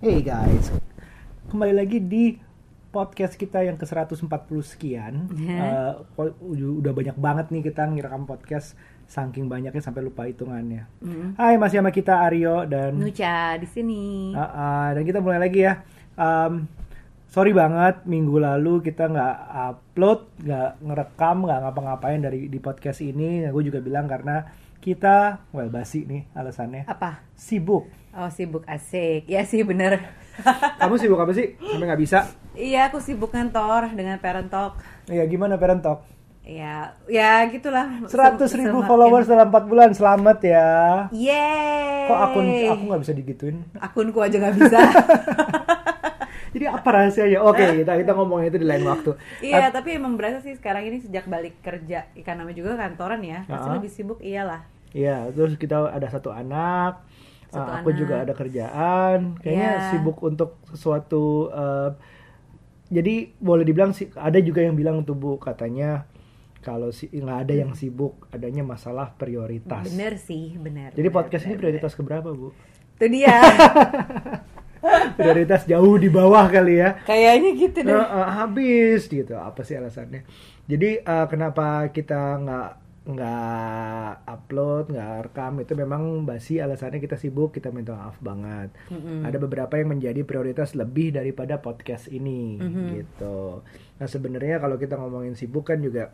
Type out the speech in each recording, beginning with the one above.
Hey guys, kembali lagi di podcast kita yang ke 140 sekian. Eh, po- udah banyak banget nih kita ngirekam podcast, saking banyaknya sampai lupa hitungannya. Hai, masih sama kita Aryo dan Nucha di sini. Ah, ah, dan kita mulai lagi ya. Um, sorry banget minggu lalu kita nggak upload, nggak ngerekam, nggak ngapa-ngapain dari di podcast ini. Gue juga bilang karena kita, well basi nih alasannya, Apa? sibuk. Oh sibuk asik. Ya sih bener. Kamu sibuk apa sih? Sampai nggak bisa? iya aku sibuk kantor dengan parent talk. Iya gimana parent talk? Ya, ya gitulah. 100 Sem- ribu semakin- followers dalam 4 bulan, selamat ya. Yeay. Kok akun aku nggak bisa digituin? Akunku aja nggak bisa. Jadi apa rahasianya? Oke, kita kita ngomongin itu di lain waktu. iya, tapi emang berasa sih sekarang ini sejak balik kerja, karena namanya juga kantoran ya, pasti Ah. lebih sibuk iyalah. Iya, terus kita ada satu anak, Satu uh, aku anak. juga ada kerjaan, kayaknya Iya. sibuk untuk sesuatu. uh, jadi boleh dibilang sih, ada juga yang bilang tuh bu katanya kalau si nggak ada yang sibuk, adanya masalah prioritas. Bener sih, bener. Jadi bener, podcast ini bener, prioritas keberapa bu? bener. Itu dia. prioritas jauh di bawah kali ya. Kayaknya gitu deh. Nah, uh, habis gitu apa sih alasannya jadi uh, kenapa kita nggak nggak upload nggak rekam itu memang basi alasannya kita sibuk kita minta maaf banget Mm-mm. ada beberapa yang menjadi prioritas lebih daripada podcast ini Mhm. gitu nah sebenarnya kalau kita ngomongin sibuk kan juga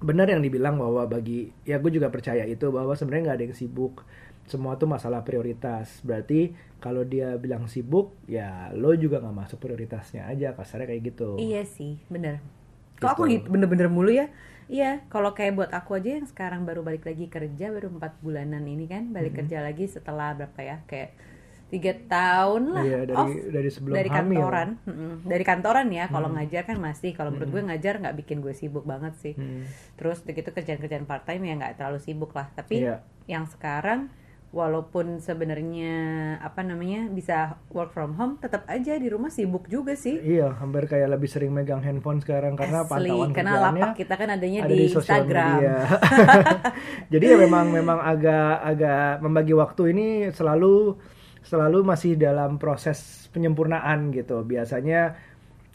benar yang dibilang bahwa bagi ya gue juga percaya itu bahwa sebenarnya nggak ada yang sibuk semua tuh masalah prioritas berarti kalau dia bilang sibuk ya lo juga nggak masuk prioritasnya aja kasarnya kayak gitu Iya sih, bener. Kok aku gitu bener-bener mulu ya? Iya, kalau kayak buat aku aja yang sekarang baru balik lagi kerja baru empat bulanan ini kan balik kerja lagi setelah berapa ya kayak tiga tahun lah Iya, dari- off dari sebelum dari hamil. kantoran Mm-mm. dari kantoran ya kalau ngajar kan masih kalau menurut gue ngajar nggak bikin gue sibuk banget sih Hmm. terus begitu kerjaan-kerjaan part time ya nggak terlalu sibuk lah tapi Iya. yang sekarang walaupun sebenarnya apa namanya bisa work from home tetap aja di rumah sibuk juga sih Iya, hampir kayak lebih sering megang handphone sekarang karena Asli, pantauan karena lapak kita kan adanya ada di, sosial Instagram. media. Jadi ya memang memang agak agak membagi waktu ini selalu selalu masih dalam proses penyempurnaan gitu. Biasanya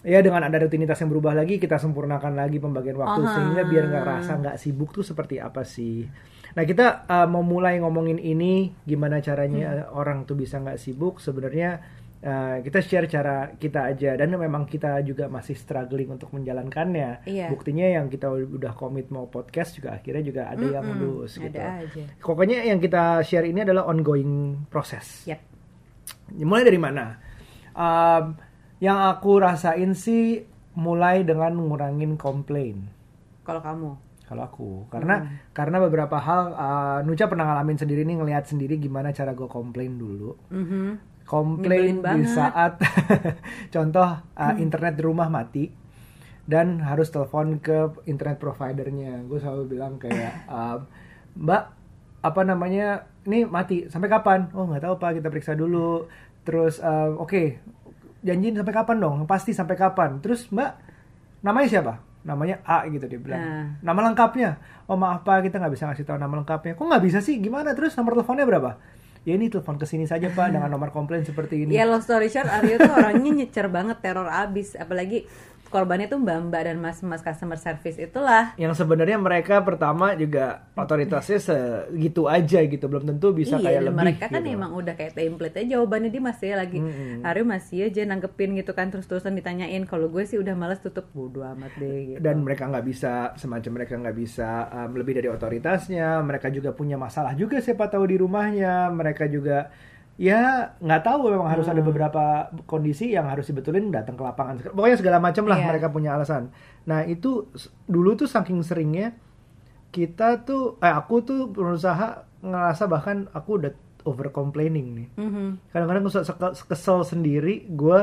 ya dengan ada rutinitas yang berubah lagi kita sempurnakan lagi pembagian waktu Aha. sehingga biar nggak rasa nggak sibuk tuh seperti apa sih. Nah kita uh, mau mulai ngomongin ini gimana caranya uh, orang tuh bisa nggak sibuk sebenarnya uh, kita share cara kita aja dan memang kita juga masih struggling untuk menjalankannya. Iya. Buktinya yang kita udah komit mau podcast juga akhirnya juga ada yang Mm-mm, lulus gitu. Ada aja. Pokoknya yang kita share ini adalah ongoing proses. Yap. Mulai dari mana? Um, yang aku rasain sih mulai dengan ngurangin komplain. Kalau kamu. Kalau aku, karena karena beberapa hal, uh, Nuca pernah ngalamin sendiri nih ngelihat sendiri gimana cara gue komplain dulu. Mhm. Komplain di saat, contoh uh, internet di rumah mati dan harus telepon ke internet providernya. Gue selalu bilang kayak, um, Mbak, apa namanya, ini mati sampai kapan? Oh nggak tahu pak, kita periksa dulu. Terus, um, oke, janjiin sampai kapan dong? Pasti sampai kapan? Terus Mbak, namanya siapa? Namanya A gitu dia bilang. Nah. Nama lengkapnya? Oh maaf pak, kita nggak bisa ngasih tahu nama lengkapnya. Kok nggak bisa sih? Gimana? Terus nomor teleponnya berapa? Ya ini telepon ke sini saja pak dengan nomor komplain seperti ini. Ya long story short, Aryo tuh orangnya nyecer banget teror abis. Apalagi korbannya tuh mbak-mbak dan mas-mas customer service itulah. Yang sebenarnya mereka pertama juga otoritasnya segitu aja gitu, belum tentu bisa iya, kayak lebih. mereka kan gitu. emang udah kayak template aja jawabannya dia masih lagi. Mm-mm. Aryo masih aja nanggepin gitu kan terus-terusan ditanyain. Kalau gue sih udah males tutup bodo amat deh gitu. dan mereka nggak bisa semacam mereka nggak bisa um, lebih dari otoritasnya mereka juga punya masalah juga siapa tahu di rumahnya mereka juga ya nggak tahu memang harus Hmm. ada beberapa kondisi yang harus dibetulin datang ke lapangan pokoknya segala macam lah Iya. mereka punya alasan nah itu dulu tuh saking seringnya kita tuh eh aku tuh berusaha ngerasa bahkan aku udah over complaining nih Mhm. kadang-kadang gue suka kesel sendiri gue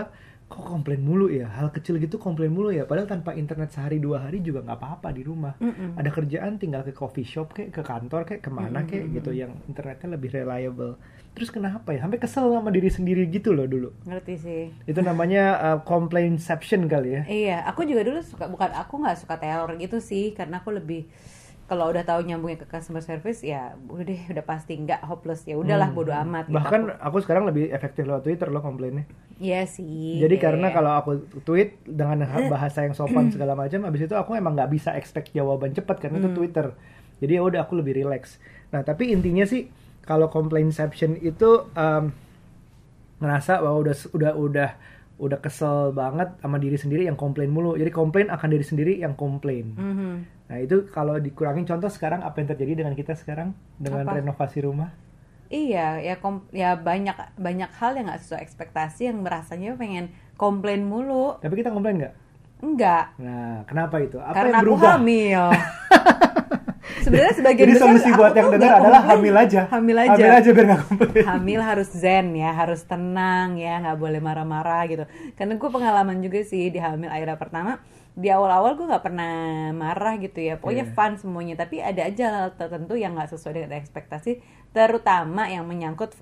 kok komplain mulu ya? Hal kecil gitu komplain mulu ya. Padahal tanpa internet sehari dua hari juga nggak apa-apa di rumah. Mm-mm. ada kerjaan tinggal ke coffee shop kayak ke kantor kayak ke mana kayak gitu yang internetnya lebih reliable. Terus kenapa ya? Sampai kesel sama diri sendiri gitu loh dulu. Ngerti sih. itu namanya uh, complainception kali ya. Iya, aku juga dulu suka bukan aku nggak suka teror gitu sih, karena aku lebih kalau udah tahu nyambungnya ke customer service ya udah deh udah pasti nggak hopeless ya udahlah Hmm. bodo amat gitu. Bahkan aku sekarang lebih efektif lewat Twitter loh komplainnya. Iya sih. Jadi karena kalau aku tweet dengan bahasa yang sopan segala macam, abis itu aku emang nggak bisa expect jawaban cepat karena itu Twitter. Jadi ya udah aku lebih relax. Nah tapi intinya sih kalau complainception itu em, ngerasa bahwa udah udah udah udah kesel banget sama diri sendiri yang komplain mulu. Jadi komplain akan diri sendiri yang komplain. Mhm. Nah itu kalau dikurangin contoh sekarang apa yang terjadi dengan kita sekarang dengan Apa? renovasi rumah? Iya, ya kom ya banyak banyak hal yang nggak sesuai ekspektasi yang merasanya pengen komplain mulu. Tapi kita komplain nggak? Enggak, Nah kenapa itu? Apa karena yang aku hamil. Sebenarnya sebagian Jadi besar solusi buat yang dengar adalah hamil aja. Hamil aja. Hamil aja biar nggak komplain. hamil harus zen ya, harus tenang ya, nggak boleh marah-marah gitu. Karena gue pengalaman juga sih di hamil Aira pertama, di awal-awal gue nggak pernah marah gitu ya, pokoknya Iya. fun semuanya. Tapi ada aja hal tertentu yang nggak sesuai dengan ekspektasi, terutama yang menyangkut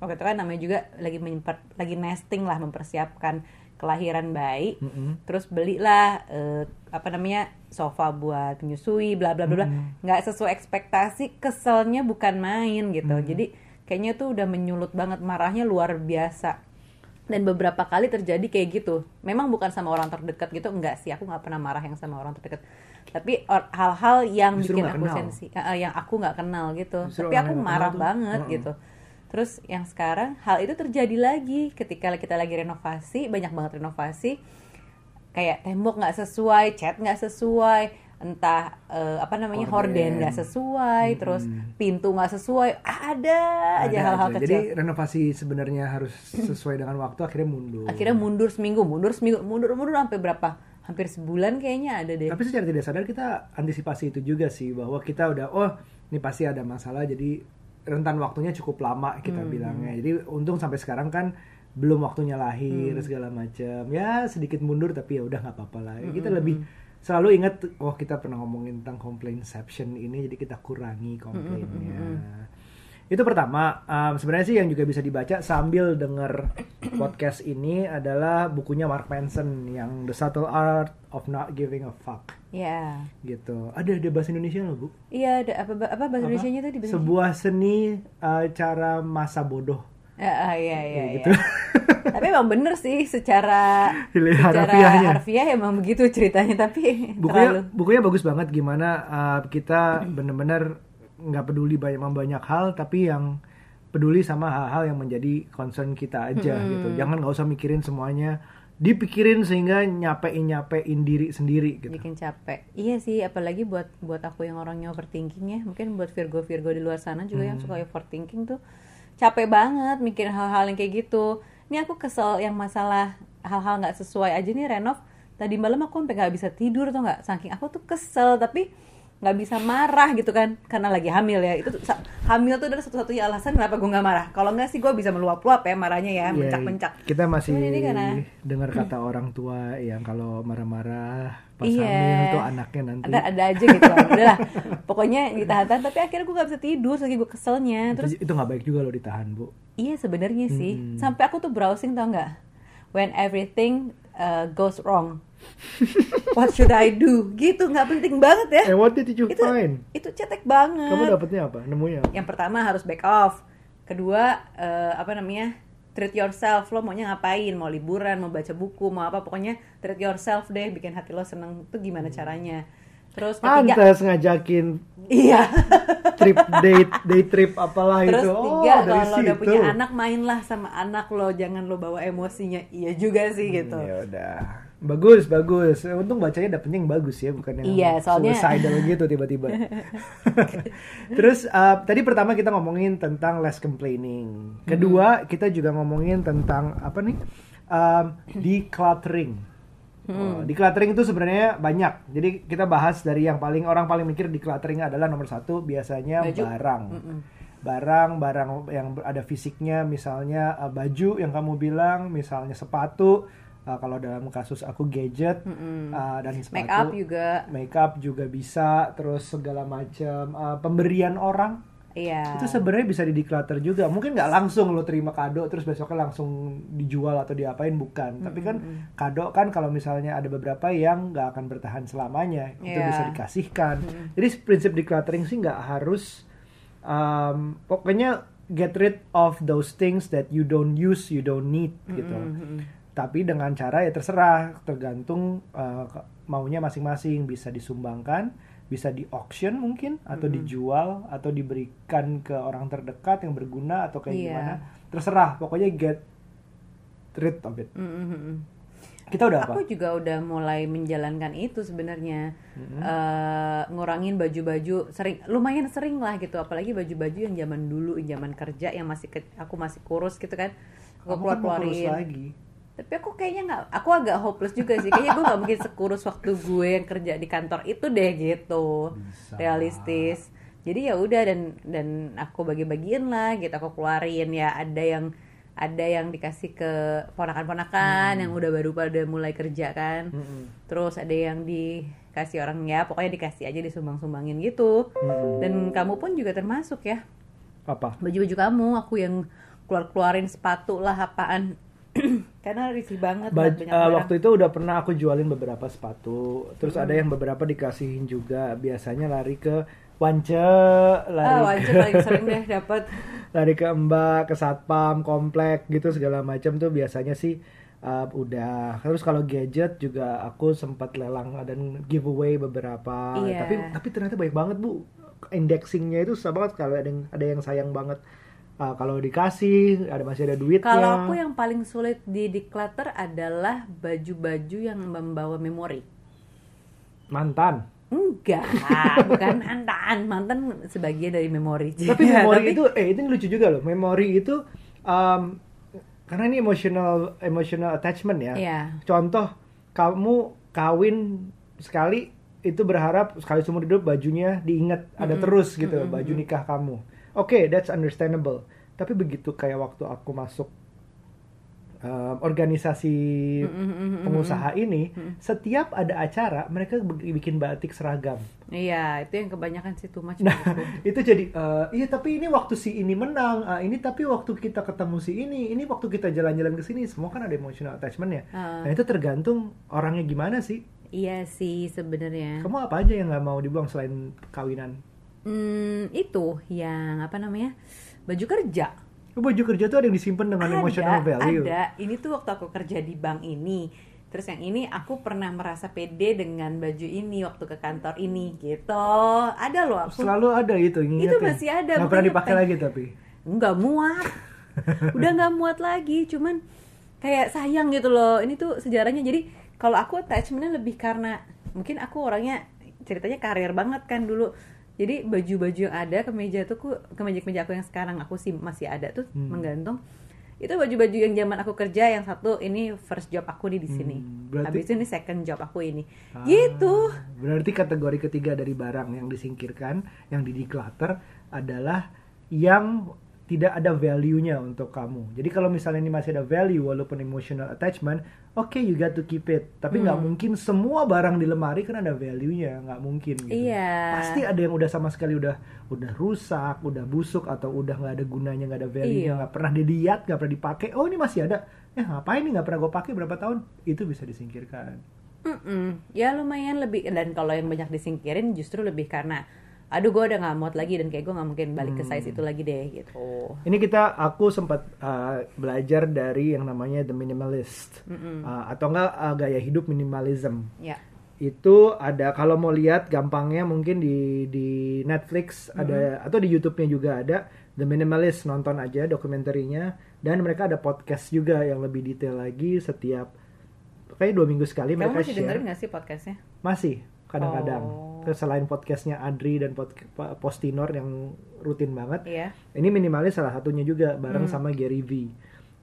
waktu itu kan namanya juga lagi menyempat, lagi nesting lah mempersiapkan kelahiran bayi. Mm-mm. Terus belilah eh, apa namanya sofa buat menyusui, bla bla bla bla. Nggak sesuai ekspektasi, keselnya bukan main gitu. Jadi kayaknya tuh udah menyulut banget marahnya luar biasa. Dan beberapa kali terjadi kayak gitu. Memang bukan sama orang terdekat gitu, enggak sih. Aku nggak pernah marah yang sama orang terdekat. Tapi hal-hal yang Justru bikin aku kenal. sensi, eh, yang aku nggak kenal gitu. Justru Tapi aku marah tuh, banget uh-uh. gitu. Terus yang sekarang hal itu terjadi lagi ketika kita lagi renovasi, banyak banget renovasi kayak tembok nggak sesuai, cat nggak sesuai, entah eh, apa namanya Horden. nggak sesuai, terus pintu nggak sesuai, ada aja Ada hal-hal aja. kecil. Jadi renovasi sebenarnya harus sesuai dengan waktu akhirnya mundur. Akhirnya mundur seminggu, mundur seminggu, mundur mundur sampai berapa? Hampir sebulan kayaknya ada deh. Tapi secara tidak sadar kita antisipasi itu juga sih bahwa kita udah oh ini pasti ada masalah jadi rentan waktunya cukup lama kita Hmm. bilangnya. Jadi untung sampai sekarang kan belum waktunya lahir Hmm. segala macam. Ya sedikit mundur tapi ya udah nggak apa-apa lah. Kita Hmm, lebih selalu ingat oh kita pernah ngomongin tentang complainception ini jadi kita kurangi Hmm, komplainnya. Itu pertama, um, sebenarnya sih yang juga bisa dibaca sambil denger podcast ini adalah bukunya Mark Manson yang The Subtle Art of Not Giving a Fuck Ya, gitu. Ada ada bahasa Indonesia loh bu. iya ada apa apa bahasa Apa? Indonesia tadi bahasa Sebuah seni uh, cara masa bodoh. Iya Kayak iya. gitu. Tapi emang bener sih secara secara harfiahnya. harfiah emang begitu ceritanya tapi Bukunya terlalu bukunya bagus banget gimana uh, kita bener-bener nggak peduli banyak banyak hal tapi yang peduli sama hal-hal yang menjadi concern kita aja Hmm. gitu. Jangan nggak usah mikirin semuanya dipikirin sehingga nyapein nyapein diri sendiri gitu. bikin capek. Iya sih, apalagi buat buat aku yang orangnya overthinking ya. Mungkin buat Virgo Virgo di luar sana juga yang Hmm. suka overthinking tuh capek banget mikirin hal-hal yang kayak gitu. Ini aku kesel yang masalah hal-hal nggak sesuai aja nih renov. Tadi malam aku sampai nggak bisa tidur tuh nggak. Saking aku tuh kesel tapi nggak bisa marah gitu kan karena lagi hamil ya itu hamil tuh adalah satu-satunya alasan kenapa gue nggak marah kalau nggak sih gue bisa meluap-luap ya marahnya ya Iya, mencak-mencak Kita masih Cuman ini karena- dengar kata orang tua yang kalau marah-marah pas Iya. hamil tuh anaknya nanti. ada ada aja gitu udahlah pokoknya ditahan-tahan tapi akhirnya gue gak bisa tidur saking gue keselnya terus itu, nggak baik juga loh ditahan bu. iya sebenarnya sih Mm-mm. sampai aku tuh browsing tau nggak when everything uh, goes wrong what should I do? Gitu nggak penting banget ya. Eh what did you itu find? itu cetek banget. Kamu dapetnya apa? Nemunya apa? yang pertama harus back off. Kedua eh, apa namanya? Treat yourself. Lo maunya ngapain? Mau liburan mau baca buku mau apa? Pokoknya treat yourself deh. Bikin hati lo seneng. Itu gimana caranya? Terus ketiga Pantes ngajakin iya. trip date day trip apalah terus itu. tiga oh, dari kalau lo udah punya anak mainlah sama anak lo. Jangan lo bawa emosinya. Iya juga sih gitu. Ya udah. Bagus, bagus. Untung bacanya dapetnya yang bagus ya, bukan yang Iya, soalnya- suicidal gitu tiba-tiba. Terus uh, tadi pertama kita ngomongin tentang less complaining. Kedua, kita juga ngomongin tentang apa nih? Um, decluttering. Oh, decluttering itu sebenarnya banyak. Jadi kita bahas dari yang paling orang paling mikir decluttering adalah nomor satu biasanya Baju. barang. Mm-mm. Barang-barang yang ada fisiknya, misalnya uh, baju yang kamu bilang, misalnya sepatu. Uh, kalau dalam kasus aku gadget Mm-mm. uh, dan sepatu. make up juga Makeup juga bisa, terus segala macam uh, pemberian orang. Iya. itu sebenarnya bisa di declutter juga mungkin nggak langsung lo terima kado terus besoknya langsung dijual atau diapain bukan tapi kan kado kan kalau misalnya ada beberapa yang nggak akan bertahan selamanya itu Iya. bisa dikasihkan jadi prinsip decluttering sih nggak harus um, pokoknya get rid of those things that you don't use you don't need gitu tapi dengan cara ya terserah tergantung uh, maunya masing-masing. Bisa disumbangkan bisa di auction mungkin atau dijual atau diberikan ke orang terdekat yang berguna atau kayak Iya. gimana. Terserah pokoknya get rid of it. Mm-mm. kita udah apa? Aku juga udah mulai menjalankan itu sebenarnya. Eh, ngurangin baju-baju sering lumayan sering lah gitu. Apalagi baju-baju yang zaman dulu zaman kerja yang masih ke- aku masih kurus gitu kan. Aku keluar kan kurus keluarin lagi tapi aku kayaknya nggak aku agak hopeless juga sih. Kayaknya gue nggak mungkin sekurus waktu gue yang kerja di kantor itu deh gitu. Bisa. realistis. Jadi ya udah dan dan aku bagi-bagiin lah gitu. Aku keluarin ya ada yang ada yang dikasih ke ponakan-ponakan yang udah baru pada mulai kerja kan. Mm-mm. terus ada yang dikasih orang ya pokoknya dikasih aja disumbang-sumbangin gitu. Mm-mm. dan kamu pun juga termasuk ya. Apa? Baju-baju kamu aku yang keluar-keluarin sepatu lah apaan karena risih banget Baj- banyak barang. waktu itu udah pernah aku jualin beberapa sepatu. Terus ada yang beberapa dikasihin juga. Biasanya lari ke wance lari ah ke- wajib paling sering deh dapat lari ke mbak ke satpam komplek gitu segala macam tuh biasanya sih uh, udah. Terus kalau gadget juga aku sempat lelang dan giveaway beberapa. Iya. tapi tapi ternyata baik banget bu. Indexingnya itu susah banget kalau ada yang ada yang sayang banget Uh, kalau dikasih ada masih ada duitnya. Kalau aku yang paling sulit di declutter adalah baju-baju yang membawa memori. Mantan. Enggak bukan mantan. Mantan sebagian dari memori. Tapi Ya, memori itu eh itu lucu juga loh. Memori itu um, karena ini emotional emotional attachment ya. Iya. contoh kamu kawin sekali itu berharap sekali seumur hidup bajunya diingat ada terus gitu baju nikah kamu oke that's understandable tapi begitu kayak waktu aku masuk um, organisasi pengusaha ini setiap ada acara mereka bi- bikin batik seragam iya itu yang kebanyakan sih too much Nah, itu jadi eh, iya tapi ini waktu si ini menang, ah, ini tapi waktu kita ketemu si ini, ini waktu kita jalan-jalan ke sini, semua kan ada emotional attachment ya. Ah. Nah, itu tergantung orangnya gimana sih. iya sih sebenarnya Kamu apa aja yang nggak mau dibuang selain kawinan? Hmm, itu yang apa namanya baju kerja. Oh, baju kerja tuh ada yang disimpan dengan emotional value. Ada. Ini tuh waktu aku kerja di bank ini. Terus yang ini aku pernah merasa pede dengan baju ini waktu ke kantor ini gitu. Ada loh aku. Selalu ada itu. Itu masih ada, Nggak pernah dipakai lagi tapi. Nggak muat. Udah nggak muat lagi. Cuman kayak sayang gitu loh. Ini tuh sejarahnya. Jadi kalau aku attachmentnya lebih karena mungkin aku orangnya ceritanya karir banget kan dulu. Jadi baju-baju yang ada kemeja tuh ku kemeja-kemeja aku yang sekarang aku sih masih ada tuh Hmm. menggantung. Itu baju-baju yang zaman aku kerja yang satu ini first job aku nih di sini. Hmm, berarti- Habis ini second job aku ini. Ah, Gitu. Berarti kategori ketiga dari barang yang disingkirkan, yang di declutter adalah yang tidak ada value-nya untuk kamu. Jadi kalau misalnya ini masih ada value walaupun emotional attachment, oke you got to keep it. Tapi nggak Hmm. mungkin semua barang di lemari kan ada value-nya, nggak mungkin. Gitu. Iya. Pasti ada yang udah sama sekali udah udah rusak, udah busuk atau udah nggak ada gunanya, nggak ada value-nya, Iya. nggak pernah dilihat, nggak pernah dipakai. Oh ini masih ada. Eh ngapain nih nggak pernah gue pakai berapa tahun? Itu bisa disingkirkan. Mm-mm. Ya lumayan lebih dan kalau yang banyak disingkirin justru lebih karena aduh gue udah nggak muat lagi dan kayak gue nggak mungkin balik ke size itu lagi deh gitu. Ini kita aku sempat uh, belajar dari yang namanya the minimalist Uh, atau enggak uh, gaya hidup minimalism. Ya. Itu ada kalau mau lihat gampangnya mungkin di di Netflix ada atau di YouTube-nya juga ada The Minimalist nonton aja dokumenterinya dan mereka ada podcast juga yang lebih detail lagi setiap kayak dua minggu sekali Kamu mereka masih share. dengerin gak sih podcastnya? Masih kadang-kadang. Oh. Terus selain podcastnya Adri dan pod, Postinor yang rutin banget, Iya. ini minimalis salah satunya juga bareng Hmm. sama Gary V.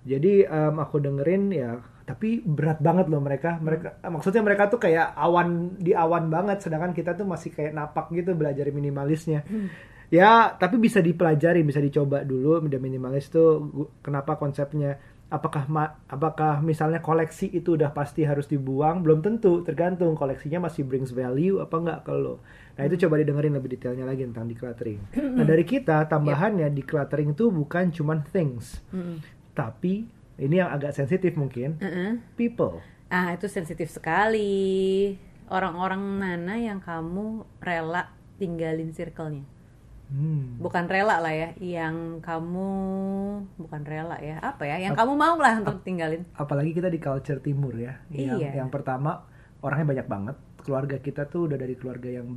Jadi em, aku dengerin ya, tapi berat banget loh mereka. Mereka maksudnya mereka tuh kayak awan di awan banget, sedangkan kita tuh masih kayak napak gitu belajar minimalisnya. Ya, tapi bisa dipelajari, bisa dicoba dulu. The minimalis tuh kenapa konsepnya apakah ma- apakah misalnya koleksi itu udah pasti harus dibuang? Belum tentu tergantung. Koleksinya masih brings value apa enggak ke lo. Nah itu coba didengerin lebih detailnya lagi tentang decluttering. Nah dari kita tambahannya decluttering itu bukan cuman things. Mm-mm. tapi ini yang agak sensitif mungkin. Uh-uh. people. Ah, itu sensitif sekali. Orang-orang mana yang kamu rela tinggalin circle-nya? Hmm. Bukan rela lah ya, yang kamu bukan rela ya. Apa ya? Yang kamu mau lah untuk tinggalin. apalagi kita di culture timur ya yang Iya. yang pertama orangnya banyak banget keluarga kita tuh udah dari keluarga yang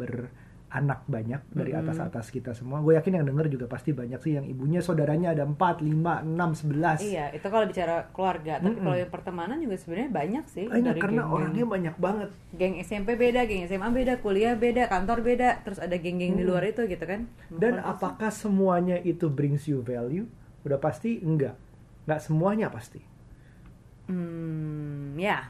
beranak banyak dari atas atas kita semua gue yakin yang denger juga pasti banyak sih yang ibunya saudaranya ada 4, 5, 6, 11 Iya, itu kalau bicara keluarga. Tapi kalau yang pertemanan juga sebenarnya banyak sih. banyak Dari karena geng-geng- orangnya banyak banget geng SMP beda, geng SMA beda, kuliah beda, kantor beda, terus ada geng-geng di luar itu gitu kan. dan apakah semuanya itu brings you value udah pasti enggak nggak semuanya pasti Hmm, ya.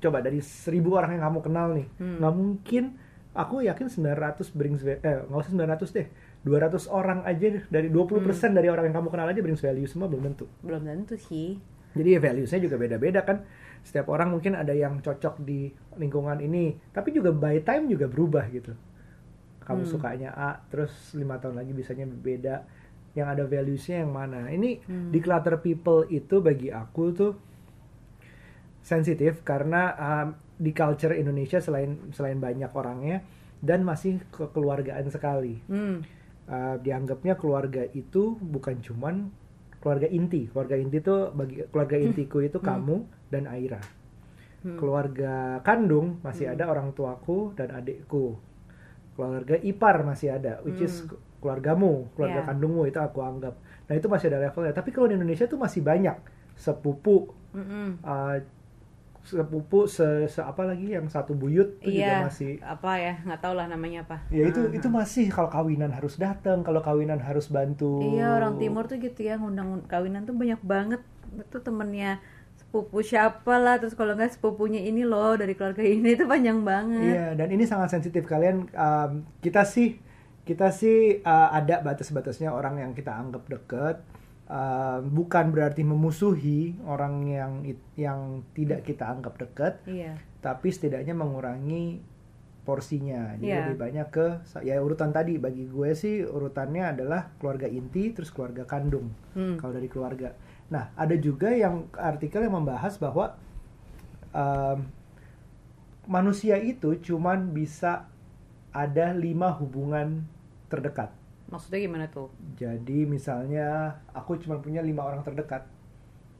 coba dari seribu orang yang kamu kenal nih Hmm. nggak mungkin aku yakin 900 brings eh nggak usah 900 deh 200 orang aja dari 20% Hmm. dari orang yang kamu kenal aja brings value semua belum tentu Belum tentu sih. jadi ya values-nya juga beda-beda kan setiap orang mungkin ada yang cocok di lingkungan ini tapi juga by time juga berubah gitu kamu Hmm. sukanya A terus lima tahun lagi bisanya beda yang ada values-nya yang mana ini Hmm. declutter people itu bagi aku tuh sensitif karena um, di culture Indonesia selain selain banyak orangnya dan masih kekeluargaan sekali Hmm. Uh, dianggapnya keluarga itu bukan cuman keluarga inti keluarga inti itu bagi keluarga intiku itu kamu dan Aira Hmm. keluarga kandung masih ada orang tuaku dan adikku keluarga ipar masih ada which is Hmm. keluargamu keluarga Yeah. kandungmu itu aku anggap nah itu masih ada levelnya tapi kalau di Indonesia tuh masih banyak sepupu Mm-mm. uh, sepupu se, se- apa lagi yang satu buyut itu Iya. juga masih Apa ya? Nggak tahu lah namanya apa. ya itu Ah, itu masih kalau kawinan harus datang kalau kawinan harus bantu Iya orang timur tuh gitu ya ngundang kawinan tuh banyak banget itu temennya sepupu siapa lah terus kalau nggak sepupunya ini loh dari keluarga ini itu panjang banget. Iya, dan ini sangat sensitif kalian. um, kita sih, kita sih uh, ada batas-batasnya orang yang kita anggap deket. Um, bukan berarti memusuhi orang yang yang tidak kita anggap deket, Iya. tapi setidaknya mengurangi porsinya. Jadi Iya. lebih banyak ke ya urutan tadi bagi gue sih urutannya adalah keluarga inti terus keluarga kandung. Hmm. Kalau dari keluarga. Nah, ada juga yang artikel yang membahas bahwa um, manusia itu cuman bisa ada lima hubungan terdekat. Maksudnya gimana tuh? Jadi misalnya aku cuma punya lima orang terdekat.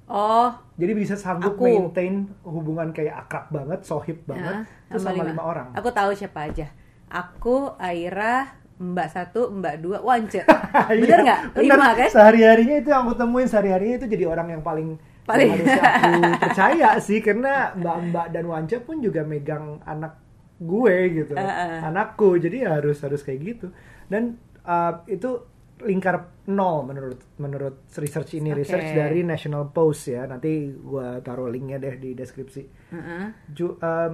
Oh, Jadi bisa sanggup Aku. maintain hubungan kayak akrab banget, sohib banget, ya, itu sama lima orang. Aku tahu siapa aja. Aku, Aira, Mbak satu, Mbak dua, Wance. Iya, Bener nggak? bener. Lima kan? Sehari-harinya itu yang aku temuin sehari-harinya itu jadi orang yang paling Paling- yang harusnya aku percaya sih karena Mbak-mbak dan Wance pun juga megang anak gue gitu. Uh-uh. Anakku. Jadi ya harus harus kayak gitu. Dan uh, itu lingkar nol menurut menurut research ini Oke. research dari National Post ya. Nanti gua taruh linknya deh di deskripsi. Heeh. Ju, um,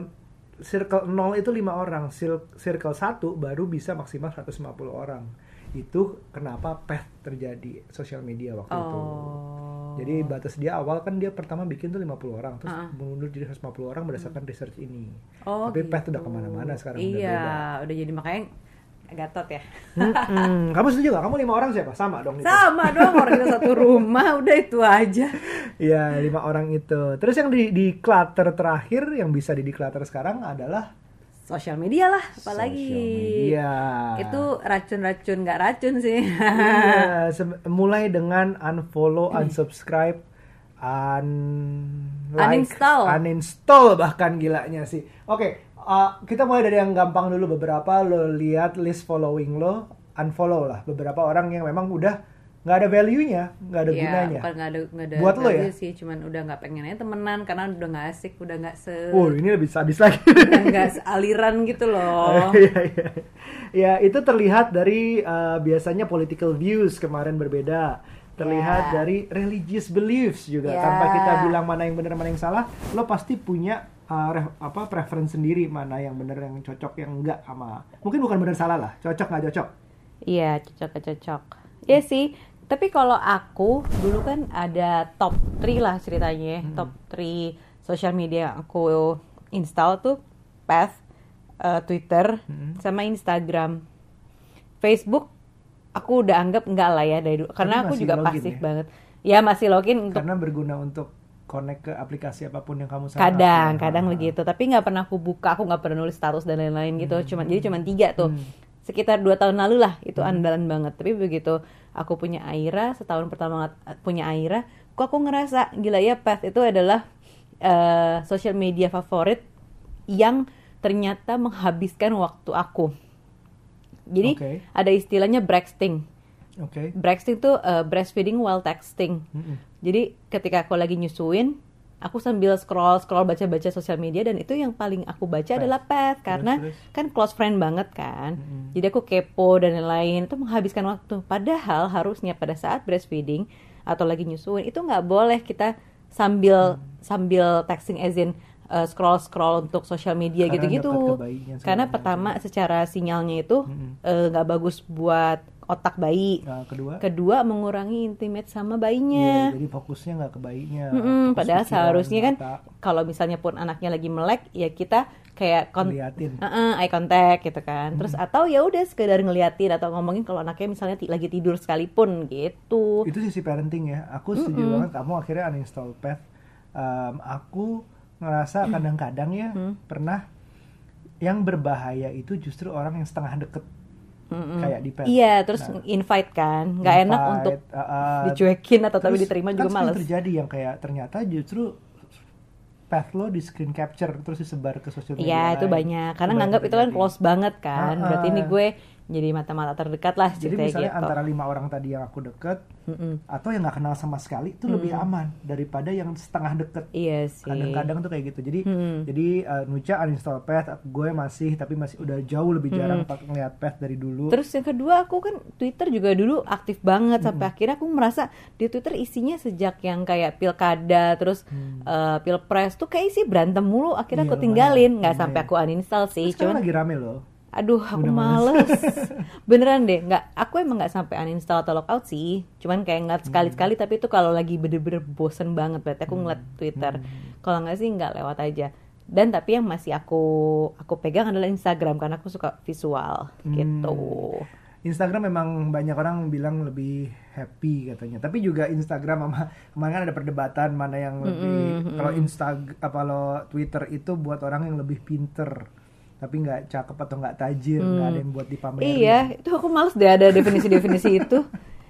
circle 0 itu lima orang, circle 1 baru bisa maksimal 150 orang. Itu kenapa path terjadi sosial media waktu itu. Oh. Jadi batas dia awal kan dia pertama bikin tuh 50 orang, terus Ah. mundur jadi 150 orang berdasarkan research ini. Oh, Tapi path gitu. udah ke mana-mana sekarang udah Iya, beda. udah jadi makanya gatot ya. Mm-mm. Kamu setuju gak? Kamu lima orang siapa? Sama dong itu. Sama dong orang kita satu rumah, udah itu aja. Iya, lima orang itu. Terus yang di, di clutter terakhir yang bisa di declutter sekarang adalah Sosial media lah, apalagi. Media. Itu racun-racun nggak racun sih. Iya, mulai dengan unfollow, unsubscribe, un like, Uninstall. uninstall bahkan gilanya sih. Oke, uh, kita mulai dari yang gampang dulu beberapa lo lihat list following lo, unfollow lah beberapa orang yang memang udah nggak ada value-nya, nggak ada Iya, gunanya. bukan nggak ada nggak ada Buat lo ya? sih, cuman udah nggak pengen aja temenan karena udah nggak asik, udah nggak se Oh, ini lebih sadis lagi. nggak sealiran gitu loh. Iya, iya. Ya, itu terlihat dari uh, biasanya political views kemarin berbeda. Terlihat Ya. dari religious beliefs juga. Ya. Tanpa kita bilang mana yang benar mana yang salah, lo pasti punya uh, ref- apa preference sendiri mana yang benar yang cocok yang enggak sama. Mungkin bukan benar salah lah, cocok nggak cocok. Iya, cocok cocok. Iya sih, Tapi kalau aku dulu kan ada top 3 lah ceritanya, ya. Hmm. top 3 social media yang aku install tuh Path, eh, Twitter, Hmm. sama Instagram. Facebook aku udah anggap enggak lah ya dari dulu karena aku juga pasif ya? banget. Ya masih login untuk Karena berguna untuk connect ke aplikasi apa pun yang kamu up, kadang ya. kadang begitu tapi nggak pernah aku buka aku nggak pernah nulis status dan lain-lain gitu cuman jadi cuman tiga tuh Hmm. sekitar dua tahun lalu lah itu andalan banget tapi begitu aku punya Aira setahun pertama punya Aira kok aku ngerasa gila ya Path itu adalah eh, social media favorit yang ternyata menghabiskan waktu aku jadi Oke. ada istilahnya Oke. brexting tuh eh, breastfeeding while texting Mm-mm. Jadi ketika aku lagi nyusuin, aku sambil scroll scroll baca-baca sosial media dan itu yang paling aku baca adalah Path karena terus? kan close friend banget kan. Mm-mm. Jadi aku kepo dan lain-lain itu menghabiskan waktu. Padahal harusnya pada saat breastfeeding atau lagi nyusuin itu nggak boleh kita sambil sambil texting as in uh, scroll scroll untuk sosial media Karena gitu-gitu. ke bayinya segala Karena pertama secara sinyalnya itu eh, nggak bagus buat otak bayi. Nah, kedua, Kedua mengurangi intimate sama iya, bayinya. jadi fokusnya nggak ke bayinya. Mm-mm, fokus padahal seharusnya kan kalau misalnya pun anaknya lagi melek ya kita kayak kon liatin. Uh-uh, eye contact gitu kan. Terus atau ya udah sekedar ngeliatin atau ngomongin kalau anaknya misalnya lagi tidur sekalipun gitu. Itu sisi parenting ya. Aku setuju banget kamu akhirnya uninstall Path. Um, aku ngerasa kadang-kadang ya Hmm. pernah yang berbahaya itu justru orang yang setengah deket Mm-mm. kayak di Path. Iya, terus Nah, invite kan, nggak enak untuk uh, uh, dicuekin atau tapi Terus diterima kan juga sering males. terjadi yang kayak ternyata justru path lo di screen capture terus disebar ke sosial media. Iya, itu banyak. Karena nganggap itu kan close banget kan. Ah, Berarti ini gue jadi mata-mata terdekat lah Jadi misalnya gitu. antara lima orang tadi yang aku deket Mm-mm. atau yang nggak kenal sama sekali itu lebih aman daripada yang setengah deket. Iya sih. Kadang-kadang tuh kayak gitu. Jadi Hmm. jadi uh, Nucha uninstall path, gue masih tapi masih udah jauh lebih jarang pakai ngeliat path dari dulu. Terus yang kedua aku kan Twitter juga dulu aktif banget sampai akhirnya aku merasa di Twitter isinya sejak yang kayak pilkada terus eh, pilpres tuh kayak isi berantem mulu akhirnya Iya, aku tinggalin nggak sampai aku uninstall sih Terus sekarang cuman lagi rame loh. Aduh aku Udah males. beneran deh nggak aku emang nggak sampai uninstall atau logout sih. Cuman kayak ngeliat sekali-sekali tapi itu kalau lagi bener-bener bosen banget berarti aku ngeliat Twitter. Kalau nggak sih nggak lewat aja. Dan tapi yang masih aku aku pegang adalah Instagram karena aku suka visual gitu. Instagram memang banyak orang bilang lebih happy katanya. Tapi juga Instagram sama kemarin kan ada perdebatan mana yang lebih kalau Instagram apa kalau Twitter itu buat orang yang lebih pinter tapi nggak cakep atau nggak tajir, nggak ada yang buat dipamerin. Iya, itu aku males deh ada definisi-definisi itu.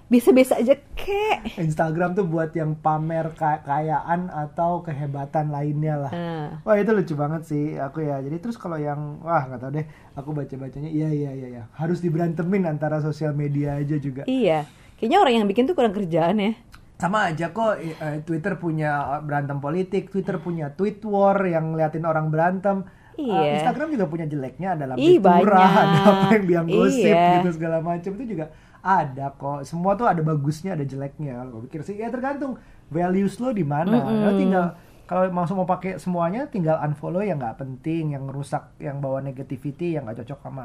Bisa-bisa aja kek. Instagram tuh buat yang pamer ka- kekayaan atau kehebatan lainnya lah. Nah, Wah itu lucu banget sih aku ya. Jadi terus kalau yang wah nggak tahu deh. Aku baca bacanya iya iya iya iya. Harus diberantemin antara sosial media aja juga. iya. Kayaknya orang yang bikin tuh kurang kerjaan ya. Sama aja kok eh, Twitter punya berantem politik, Twitter punya tweet war yang ngeliatin orang berantem. Eh, Iya. Instagram juga punya jeleknya ada Ih, ada apa yang biang gosip Iya. gitu segala macam itu juga ada kok. Semua tuh ada bagusnya, ada jeleknya. Kalau gue pikir sih ya tergantung values lo di mana. Lo tinggal kalau langsung mau pakai semuanya tinggal unfollow yang nggak penting, yang rusak, yang bawa negativity, yang nggak cocok sama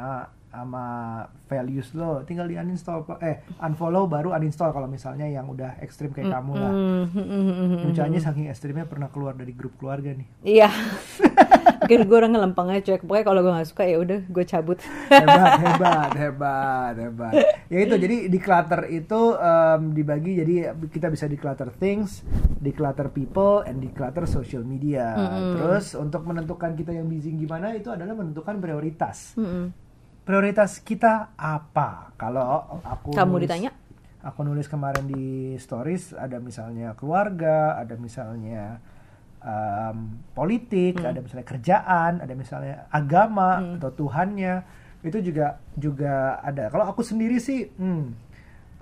sama values lo. Tinggal di uninstall eh unfollow baru uninstall kalau misalnya yang udah ekstrim kayak kamu lah. Hmm, Nucanya saking ekstrimnya pernah keluar dari grup keluarga nih. Iya. Mungkin gue orang ngelempeng aja cuek. Pokoknya kalau gue gak suka ya udah gue cabut. hebat hebat hebat hebat ya itu jadi declutter itu em, dibagi jadi kita bisa declutter things declutter people and declutter social media terus untuk menentukan kita yang busy gimana itu adalah menentukan prioritas Mm-mm. prioritas kita apa kalau aku Kamu nulis- ditanya? aku nulis kemarin di stories ada misalnya keluarga ada misalnya em, politik ada misalnya kerjaan ada misalnya agama atau Tuhannya itu juga juga ada kalau aku sendiri sih hmm,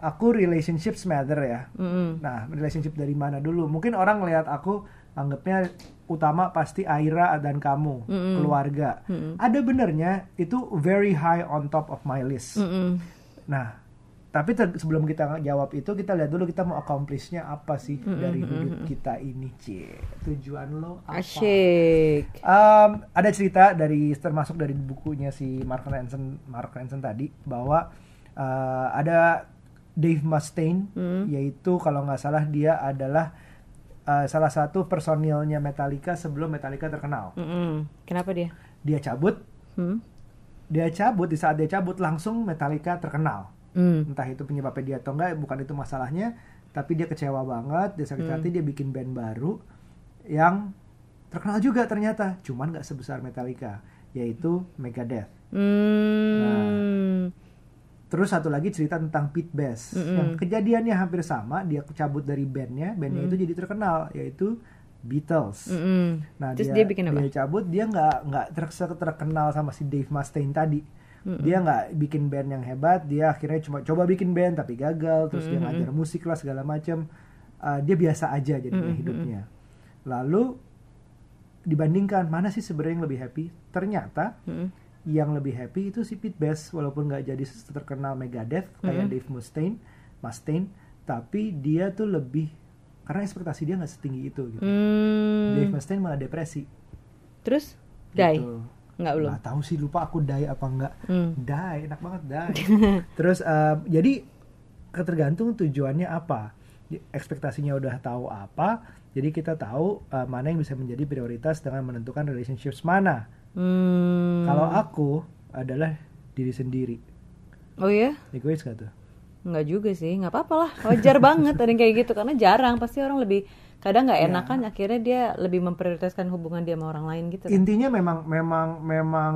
aku relationships matter ya Mm-mm. Nah, relationship dari mana dulu? Mungkin orang lihat aku anggapnya utama pasti Aira dan kamu, keluarga. Ada benernya itu very high on top of my list. Mm-mm. Nah, tapi sebelum kita jawab itu kita lihat dulu kita mau accomplishnya apa sih dari hidup kita ini, Cie. Tujuan lo apa? Asyik. Um, ada cerita dari termasuk dari bukunya si Mark Ranson Mark Ranson tadi bahwa uh, ada Dave Mustaine Hmm. yaitu kalau nggak salah dia adalah uh, salah satu personilnya Metallica sebelum Metallica terkenal. Mm-mm. Kenapa dia? Dia cabut, Hmm? dia cabut di saat dia cabut langsung Metallica terkenal. Hmm. Entah itu penyebabnya dia atau enggak, bukan itu masalahnya. Tapi dia kecewa banget, dia sakit Hmm. hati, dia bikin band baru yang terkenal juga ternyata, cuman nggak sebesar Metallica, yaitu Megadeth. Hmm. Terus satu lagi cerita tentang Pete Best Mm-mm. yang kejadiannya hampir sama, dia cabut dari bandnya, bandnya Mm. itu jadi terkenal yaitu Beatles. Mm-mm. Nah Terus dia, dia bikin apa? Dia cabut, dia nggak nggak ter- terkenal sama si Dave Mustaine tadi. Dia nggak bikin band yang hebat, dia akhirnya cuma coba bikin band tapi gagal, terus dia ngajar musik lah segala macam. Uh, dia biasa aja jadinya hidupnya. Lalu dibandingkan mana sih sebenarnya yang lebih happy? Ternyata Mm-mm. yang lebih happy itu si Pete Best walaupun nggak jadi terkenal Megadeth kayak Dave Mustaine, Mustaine, tapi dia tuh lebih karena ekspektasi dia nggak setinggi itu gitu. Hmm. Dave Mustaine malah depresi. Terus? Die? Gitu. Nggak belum? Nggak tahu sih lupa aku die apa enggak. Hmm. Die enak banget die. Terus eh, jadi ketergantung tujuannya apa. Ekspektasinya udah tahu apa, jadi kita tahu eh, mana yang bisa menjadi prioritas dengan menentukan relationships mana. Hmm. Kalau aku adalah diri sendiri. Oh ya? Egois gak tuh? Nggak juga sih, nggak apa-apa lah. Wajar banget ada yang kayak gitu karena jarang pasti orang lebih kadang nggak Iya. enakan akhirnya dia lebih memprioritaskan hubungan dia sama orang lain gitu. kan. Intinya memang memang memang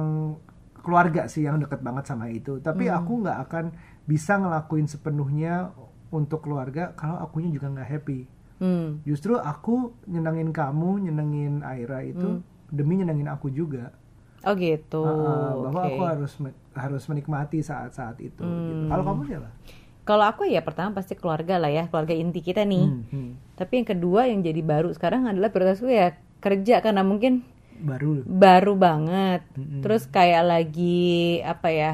keluarga sih yang deket banget sama itu. Tapi Hmm. aku nggak akan bisa ngelakuin sepenuhnya untuk keluarga kalau akunya juga nggak happy. Hmm. Justru aku nyenengin kamu, nyenengin Aira itu demi nyenengin aku juga. Oh gitu. Ah, bahwa oke. aku harus harus menikmati saat-saat itu. gitu. Hmm. Kalau kamu siapa? Kalau aku ya pertama pasti keluarga lah ya, keluarga inti kita nih. Hmm, hmm. Tapi yang kedua yang jadi baru sekarang adalah prioritasku ya kerja karena mungkin Baru. baru banget. Mm-mm. Terus kayak lagi apa ya?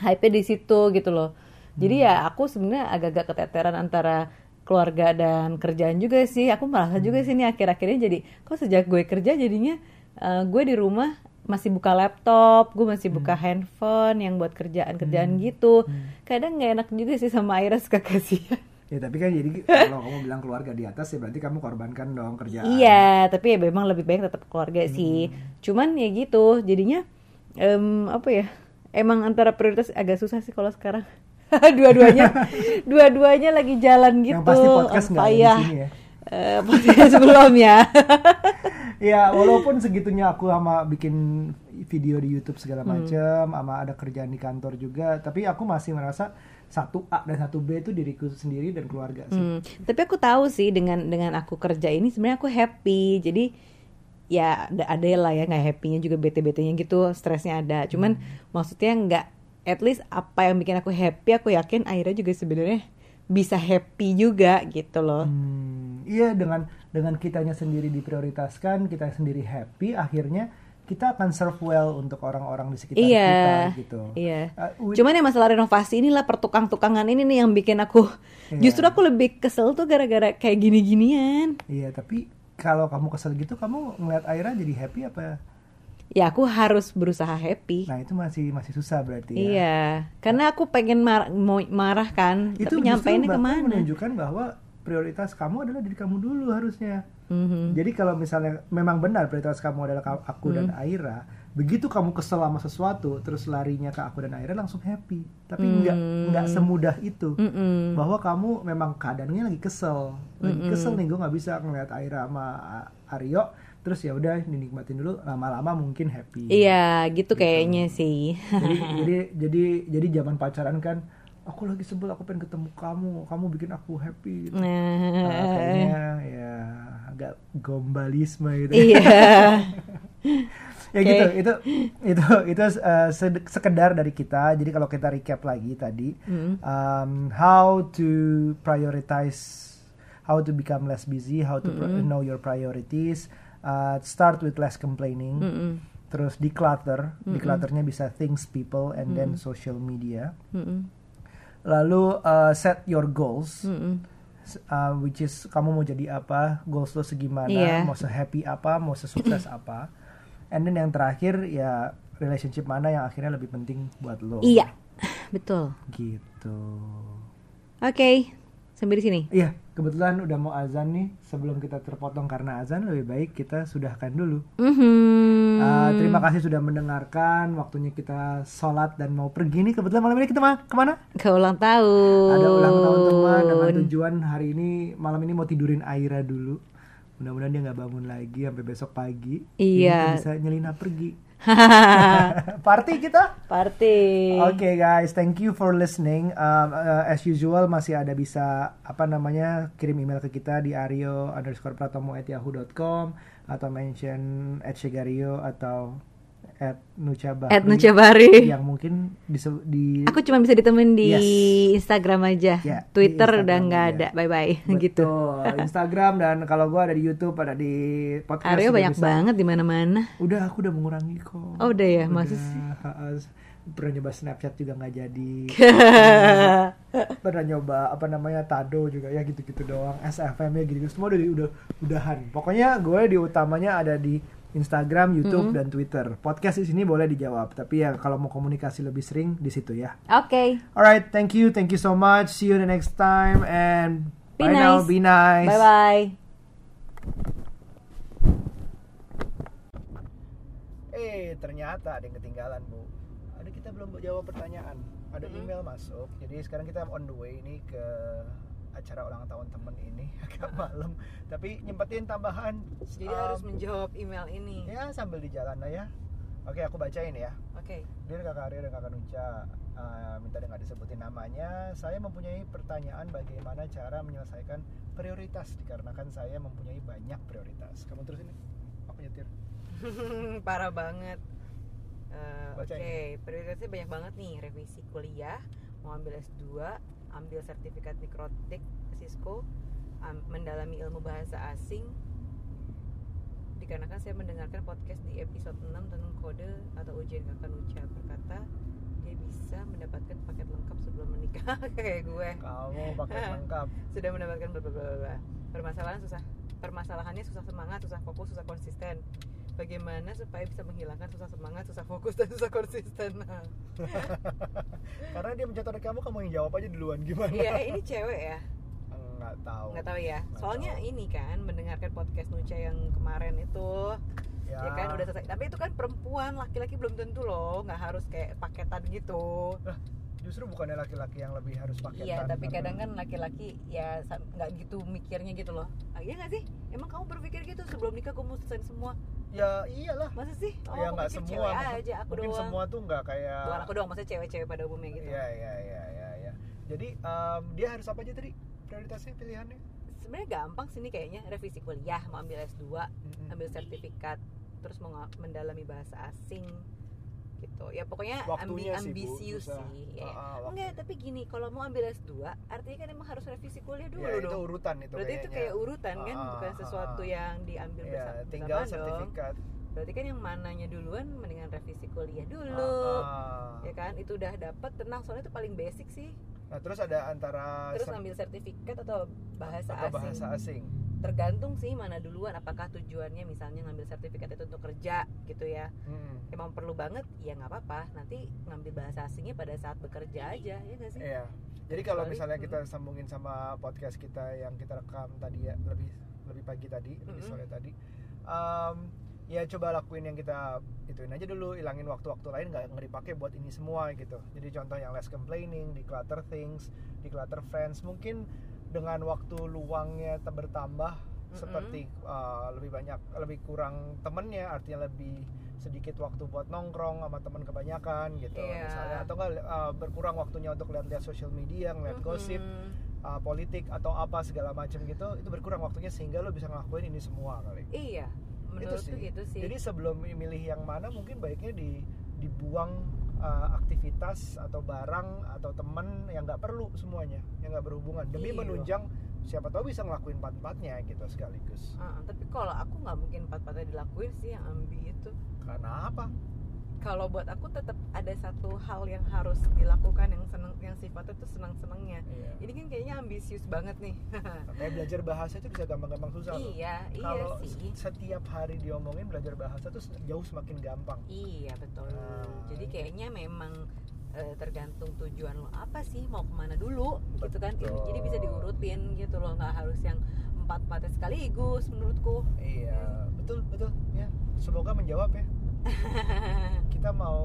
hype di situ gitu loh. Jadi ya aku sebenarnya agak-agak keteteran antara keluarga dan kerjaan juga sih. Aku merasa juga sih ini akhir-akhirnya jadi kok sejak gue kerja jadinya eh, gue di rumah masih buka laptop, gue masih buka handphone yang buat kerjaan-kerjaan gitu. Kadang nggak enak juga sih sama Aira suka kasihan. Ya tapi kan jadi kalau kamu bilang keluarga di atas ya berarti kamu korbankan dong kerjaan. Iya, tapi ya memang lebih baik tetap keluarga sih. Cuman ya gitu, jadinya em, apa ya? Emang antara prioritas agak susah sih kalau sekarang. dua-duanya, dua-duanya lagi jalan gitu. Yang pasti podcast nggak di sini ya. Eh, podcast belum ya. Ya walaupun segitunya aku sama bikin video di YouTube segala Hmm. macam, sama ada kerjaan di kantor juga, tapi aku masih merasa satu A dan satu B itu diriku sendiri dan keluarga sih. Hmm, Tapi aku tahu sih dengan dengan aku kerja ini sebenarnya aku happy. Jadi ya ada ada lah ya nggak happynya juga bete-betenya gitu, stresnya ada. Cuman maksudnya nggak at least apa yang bikin aku happy, aku yakin akhirnya juga sebenarnya bisa happy juga gitu loh. Hmm, iya dengan dengan kitanya sendiri diprioritaskan, kita sendiri happy, akhirnya kita akan serve well untuk orang-orang di sekitar Iya, kita gitu. iya. Uh, Cuman ya masalah renovasi inilah pertukang-tukangan ini nih yang bikin aku Iya. justru aku lebih kesel tuh gara-gara kayak gini-ginian. Iya, tapi kalau kamu kesel gitu, kamu ngeliat Aira jadi happy apa? Ya aku harus berusaha happy. Nah itu masih masih susah berarti ya. Iya, karena aku pengen mar mau marah kan, Itu tapi nyampeinnya ke mana? menunjukkan bahwa prioritas kamu adalah diri kamu dulu harusnya. Mhm. Jadi kalau misalnya memang benar prioritas kamu adalah aku dan Hmm. Aira, begitu kamu kesel sama sesuatu, terus larinya ke aku dan Aira langsung happy. Tapi Hmm. nggak nggak semudah itu. Mm-mm. Bahwa kamu memang keadaannya lagi kesel, lagi kesel nih gue nggak bisa ngeliat Aira sama Aryo, terus ya udah dinikmatin dulu, lama-lama mungkin happy. Iya, gitu kayaknya sih. jadi jadi jadi jadi zaman pacaran kan aku lagi sebel aku pengen ketemu kamu kamu bikin aku happy gitu. Nah, Nah, kayaknya ya agak gombalisme gitu iya. ya gitu itu itu itu uh, sekedar dari kita jadi kalau kita recap lagi tadi Mm. um, how to prioritize how to become less busy how to pro- know your priorities uh, start with less complaining. Mm-mm. terus declutter. Declutternya bisa things people and then social media. Mm-mm. lalu uh, set your goals. Mm-mm. S- uh, which is kamu mau jadi apa? Goals lo segimana? Iya. mau sehappy apa? Mau sesukses apa? And then yang terakhir ya relationship mana yang akhirnya lebih penting buat lo? Iya, betul. gitu. Oke, sampai di sini. Iya, kebetulan udah mau azan nih. Sebelum kita terpotong karena azan, lebih baik kita sudahkan dulu. Mhm. Uh, terima kasih sudah mendengarkan. Waktunya kita sholat dan mau pergi nih. Kebetulan malam ini kita ma- ke mana? Ke ulang tahun. Ada ulang tahun teman dengan tujuan hari ini malam ini mau tidurin Aira dulu. Mudah-mudahan dia nggak bangun lagi sampai besok pagi. Iya. kita bisa nyelina pergi. Party kita. Party. Oke guys, thank you for listening. Um, uh, as usual masih ada bisa apa namanya kirim email ke kita di ario underscore pratomo at yahoo.com atau mention at Shegario atau at Nucabari At Nucabari. yang mungkin di, di Aku cuma bisa ditemuin di Yes. Instagram aja. Ya, Twitter Instagram udah nggak ada. Bye bye. gitu. Instagram dan kalau gua ada di YouTube ada di podcast Aryo banyak bisa. banget di mana-mana. Udah aku udah mengurangi kok. Oh, udah ya? Masa sih? Pernah nyoba Snapchat juga nggak jadi. pernah nyoba apa namanya Tado juga ya gitu-gitu doang SFM ya gitu, semua udah udah udahan pokoknya gue di utamanya ada di Instagram, YouTube dan Twitter. Podcast di sini boleh dijawab, tapi ya kalau mau komunikasi lebih sering di situ ya. Oke. Alright, thank you, thank you so much. See you the next time and Be bye now, nice. be nice. Bye bye. Eh, ternyata ada yang ketinggalan, Bu. Ada kita belum jawab pertanyaan. Ada email masuk. Jadi sekarang kita on the way ini ke acara ulang tahun temen ini agak malam. Tapi nyempetin tambahan. Jadi um, harus menjawab email ini. ya sambil di jalan lah ya. Oke, aku bacain ya. Oke. Dear kakak Aryo dan kakak Nuca, uh, minta dengan disebutin namanya. Saya mempunyai pertanyaan bagaimana cara menyelesaikan prioritas dikarenakan saya mempunyai banyak prioritas. Kamu terus ini? Aku nyetir. Parah banget. Bacain. Oke, prioritasnya banyak banget nih. Revisi kuliah, mau ambil S2, ambil sertifikat mikrotik Cisco, am- mendalami ilmu bahasa asing. Dikarenakan saya mendengarkan podcast di episode 6 tentang kode atau ujian kakak Nuca berkata dia bisa mendapatkan paket lengkap sebelum menikah kayak gue Kamu pakai lengkap. sudah mendapatkan bla bla, bla. permasalahan susah permasalahannya susah semangat susah fokus susah konsisten bagaimana supaya bisa menghilangkan susah semangat susah fokus dan susah konsisten. Karena dia mencatat kamu, kamu yang jawab aja duluan gimana? iya ini cewek ya Nggak tahu. nggak tahu ya Nggak soalnya tahu. ini kan mendengarkan podcast Nuca yang kemarin itu Ya, ya kan udah selesai tapi itu kan perempuan laki-laki belum tentu loh nggak harus kayak paketan gitu Justru bukannya laki-laki yang lebih harus pakai iya tapi kadang kan laki-laki ya nggak gitu mikirnya gitu loh ah, iya nggak sih emang kamu berpikir gitu sebelum nikah kamu selesai semua Ya iyalah. masa sih oh ya nggak semua. cewek maksud- aja aku mungkin doang semua tuh nggak kayak. bukan aku doang maksudnya cewek-cewek pada umumnya gitu Iya iya iya iya. iya. Jadi em, dia harus apa aja tadi prioritasnya pilihannya? sebenarnya gampang sih ini kayaknya revisi kuliah mau ambil S2 Mm-mm. ambil sertifikat terus mau mendalami bahasa asing gitu ya pokoknya ambi Waktunya sih, Bu, ambisius sih ya. Waktu. enggak tapi gini kalau mau ambil S2 artinya kan emang harus revisi kuliah dulu Ya, itu dong urutan itu berarti itu kayaknya. kayak urutan kan Ah, bukan sesuatu ah. yang diambil Ya, bersama tinggal dong sertifikat. berarti kan yang mananya duluan mendingan revisi kuliah dulu Ah, ah. ya kan itu udah dapat tenang soalnya itu paling basic sih Nah, terus ada antara terus ambil sertifikat atau bahasa atau asing bahasa asing. Tergantung sih mana duluan apakah tujuannya misalnya ngambil sertifikat itu untuk kerja gitu ya Mm-mm. emang perlu banget ya nggak apa-apa nanti ngambil bahasa asingnya pada saat bekerja aja ya nggak sih Iya. Jadi kalau Kecuali- misalnya kita sambungin sama podcast kita yang kita rekam tadi ya lebih lebih pagi tadi, lebih Mm-mm. sore tadi, em, ya coba lakuin yang kita ituin aja dulu, ilangin waktu-waktu lain nggak nggak dipakai buat ini semua gitu. Jadi contoh yang less complaining, declutter things, declutter friends, mungkin dengan waktu luangnya bertambah seperti uh, lebih banyak lebih kurang temennya artinya lebih sedikit waktu buat nongkrong sama teman kebanyakan gitu. Iya. misalnya atau enggak uh, berkurang waktunya untuk lihat-lihat social media ngeliat gosip Mhm. uh, politik atau apa segala macam gitu itu berkurang waktunya sehingga lo bisa ngelakuin ini semua kali. Iya menurutku gitu sih. Jadi sebelum milih yang mana mungkin baiknya di dibuang uh, aktivitas atau barang atau teman yang nggak perlu semuanya yang nggak berhubungan. Demi Iya. menunjang siapa tahu bisa ngelakuin empat empatnya gitu sekaligus. Ah, tapi kalau aku nggak mungkin empat-empatnya dilakuin sih yang ambi itu. Karena apa kalau buat aku tetap ada satu hal yang harus dilakukan yang seneng yang sifatnya tuh senang senengnya Iya. ini kan kayaknya ambisius banget nih Kayak belajar bahasa itu bisa gampang-gampang susah loh. iya iya Kalau sih setiap hari diomongin belajar bahasa tuh jauh semakin gampang. iya betul Nah, jadi kayaknya memang eh, tergantung tujuan lo apa sih mau ke mana dulu gitu kan Betul. jadi bisa diurutin gitu loh nggak harus yang empat empatnya sekaligus menurutku Iya, betul betul ya. Semoga menjawab ya. kita mau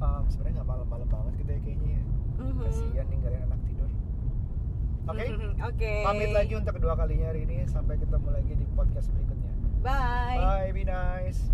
um, sebenarnya nggak malam-malam banget kita ya kayaknya ya. Mm-hmm. Kasihan ninggalin anak tidur. Oke. Okay? Oke. Okay. Pamit lagi untuk kedua kalinya hari ini sampai ketemu lagi di podcast berikutnya. Bye. Bye, be nice.